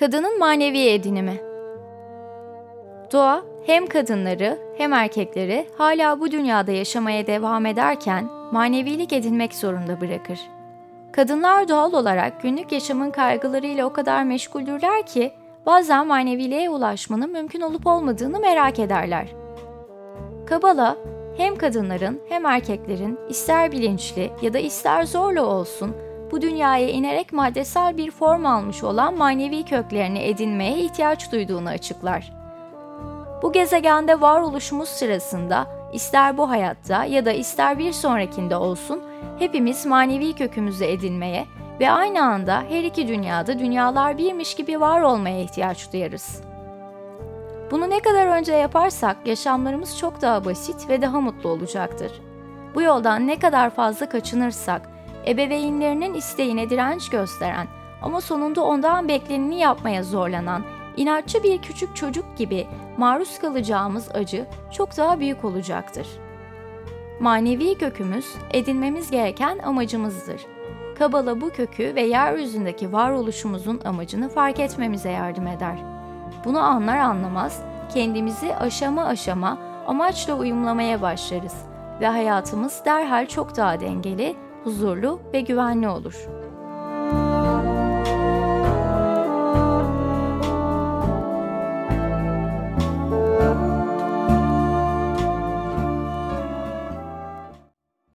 Kadının manevi edinimi Doğa hem kadınları hem erkekleri hala bu dünyada yaşamaya devam ederken manevilik edinmek zorunda bırakır. Kadınlar doğal olarak günlük yaşamın kaygılarıyla o kadar meşguldürler ki bazen maneviliğe ulaşmanın mümkün olup olmadığını merak ederler. Kabala hem kadınların hem erkeklerin ister bilinçli ya da ister zorla olsun bu dünyaya inerek maddesel bir form almış olan manevi köklerini edinmeye ihtiyaç duyduğunu açıklar. Bu gezegende varoluşumuz sırasında ister bu hayatta ya da ister bir sonrakinde olsun hepimiz manevi kökümüzü edinmeye ve aynı anda her iki dünyada dünyalar birmiş gibi var olmaya ihtiyaç duyarız. Bunu ne kadar önce yaparsak yaşamlarımız çok daha basit ve daha mutlu olacaktır. Bu yoldan ne kadar fazla kaçınırsak, ebeveynlerinin isteğine direnç gösteren ama sonunda ondan bekleneni yapmaya zorlanan, inatçı bir küçük çocuk gibi maruz kalacağımız acı çok daha büyük olacaktır. Manevi kökümüz edinmemiz gereken amacımızdır. Kabala bu kökü ve yeryüzündeki varoluşumuzun amacını fark etmemize yardım eder. Bunu anlar anlamaz kendimizi aşama aşama amaçla uyumlamaya başlarız ve hayatımız derhal çok daha dengeli, huzurlu ve güvenli olur.''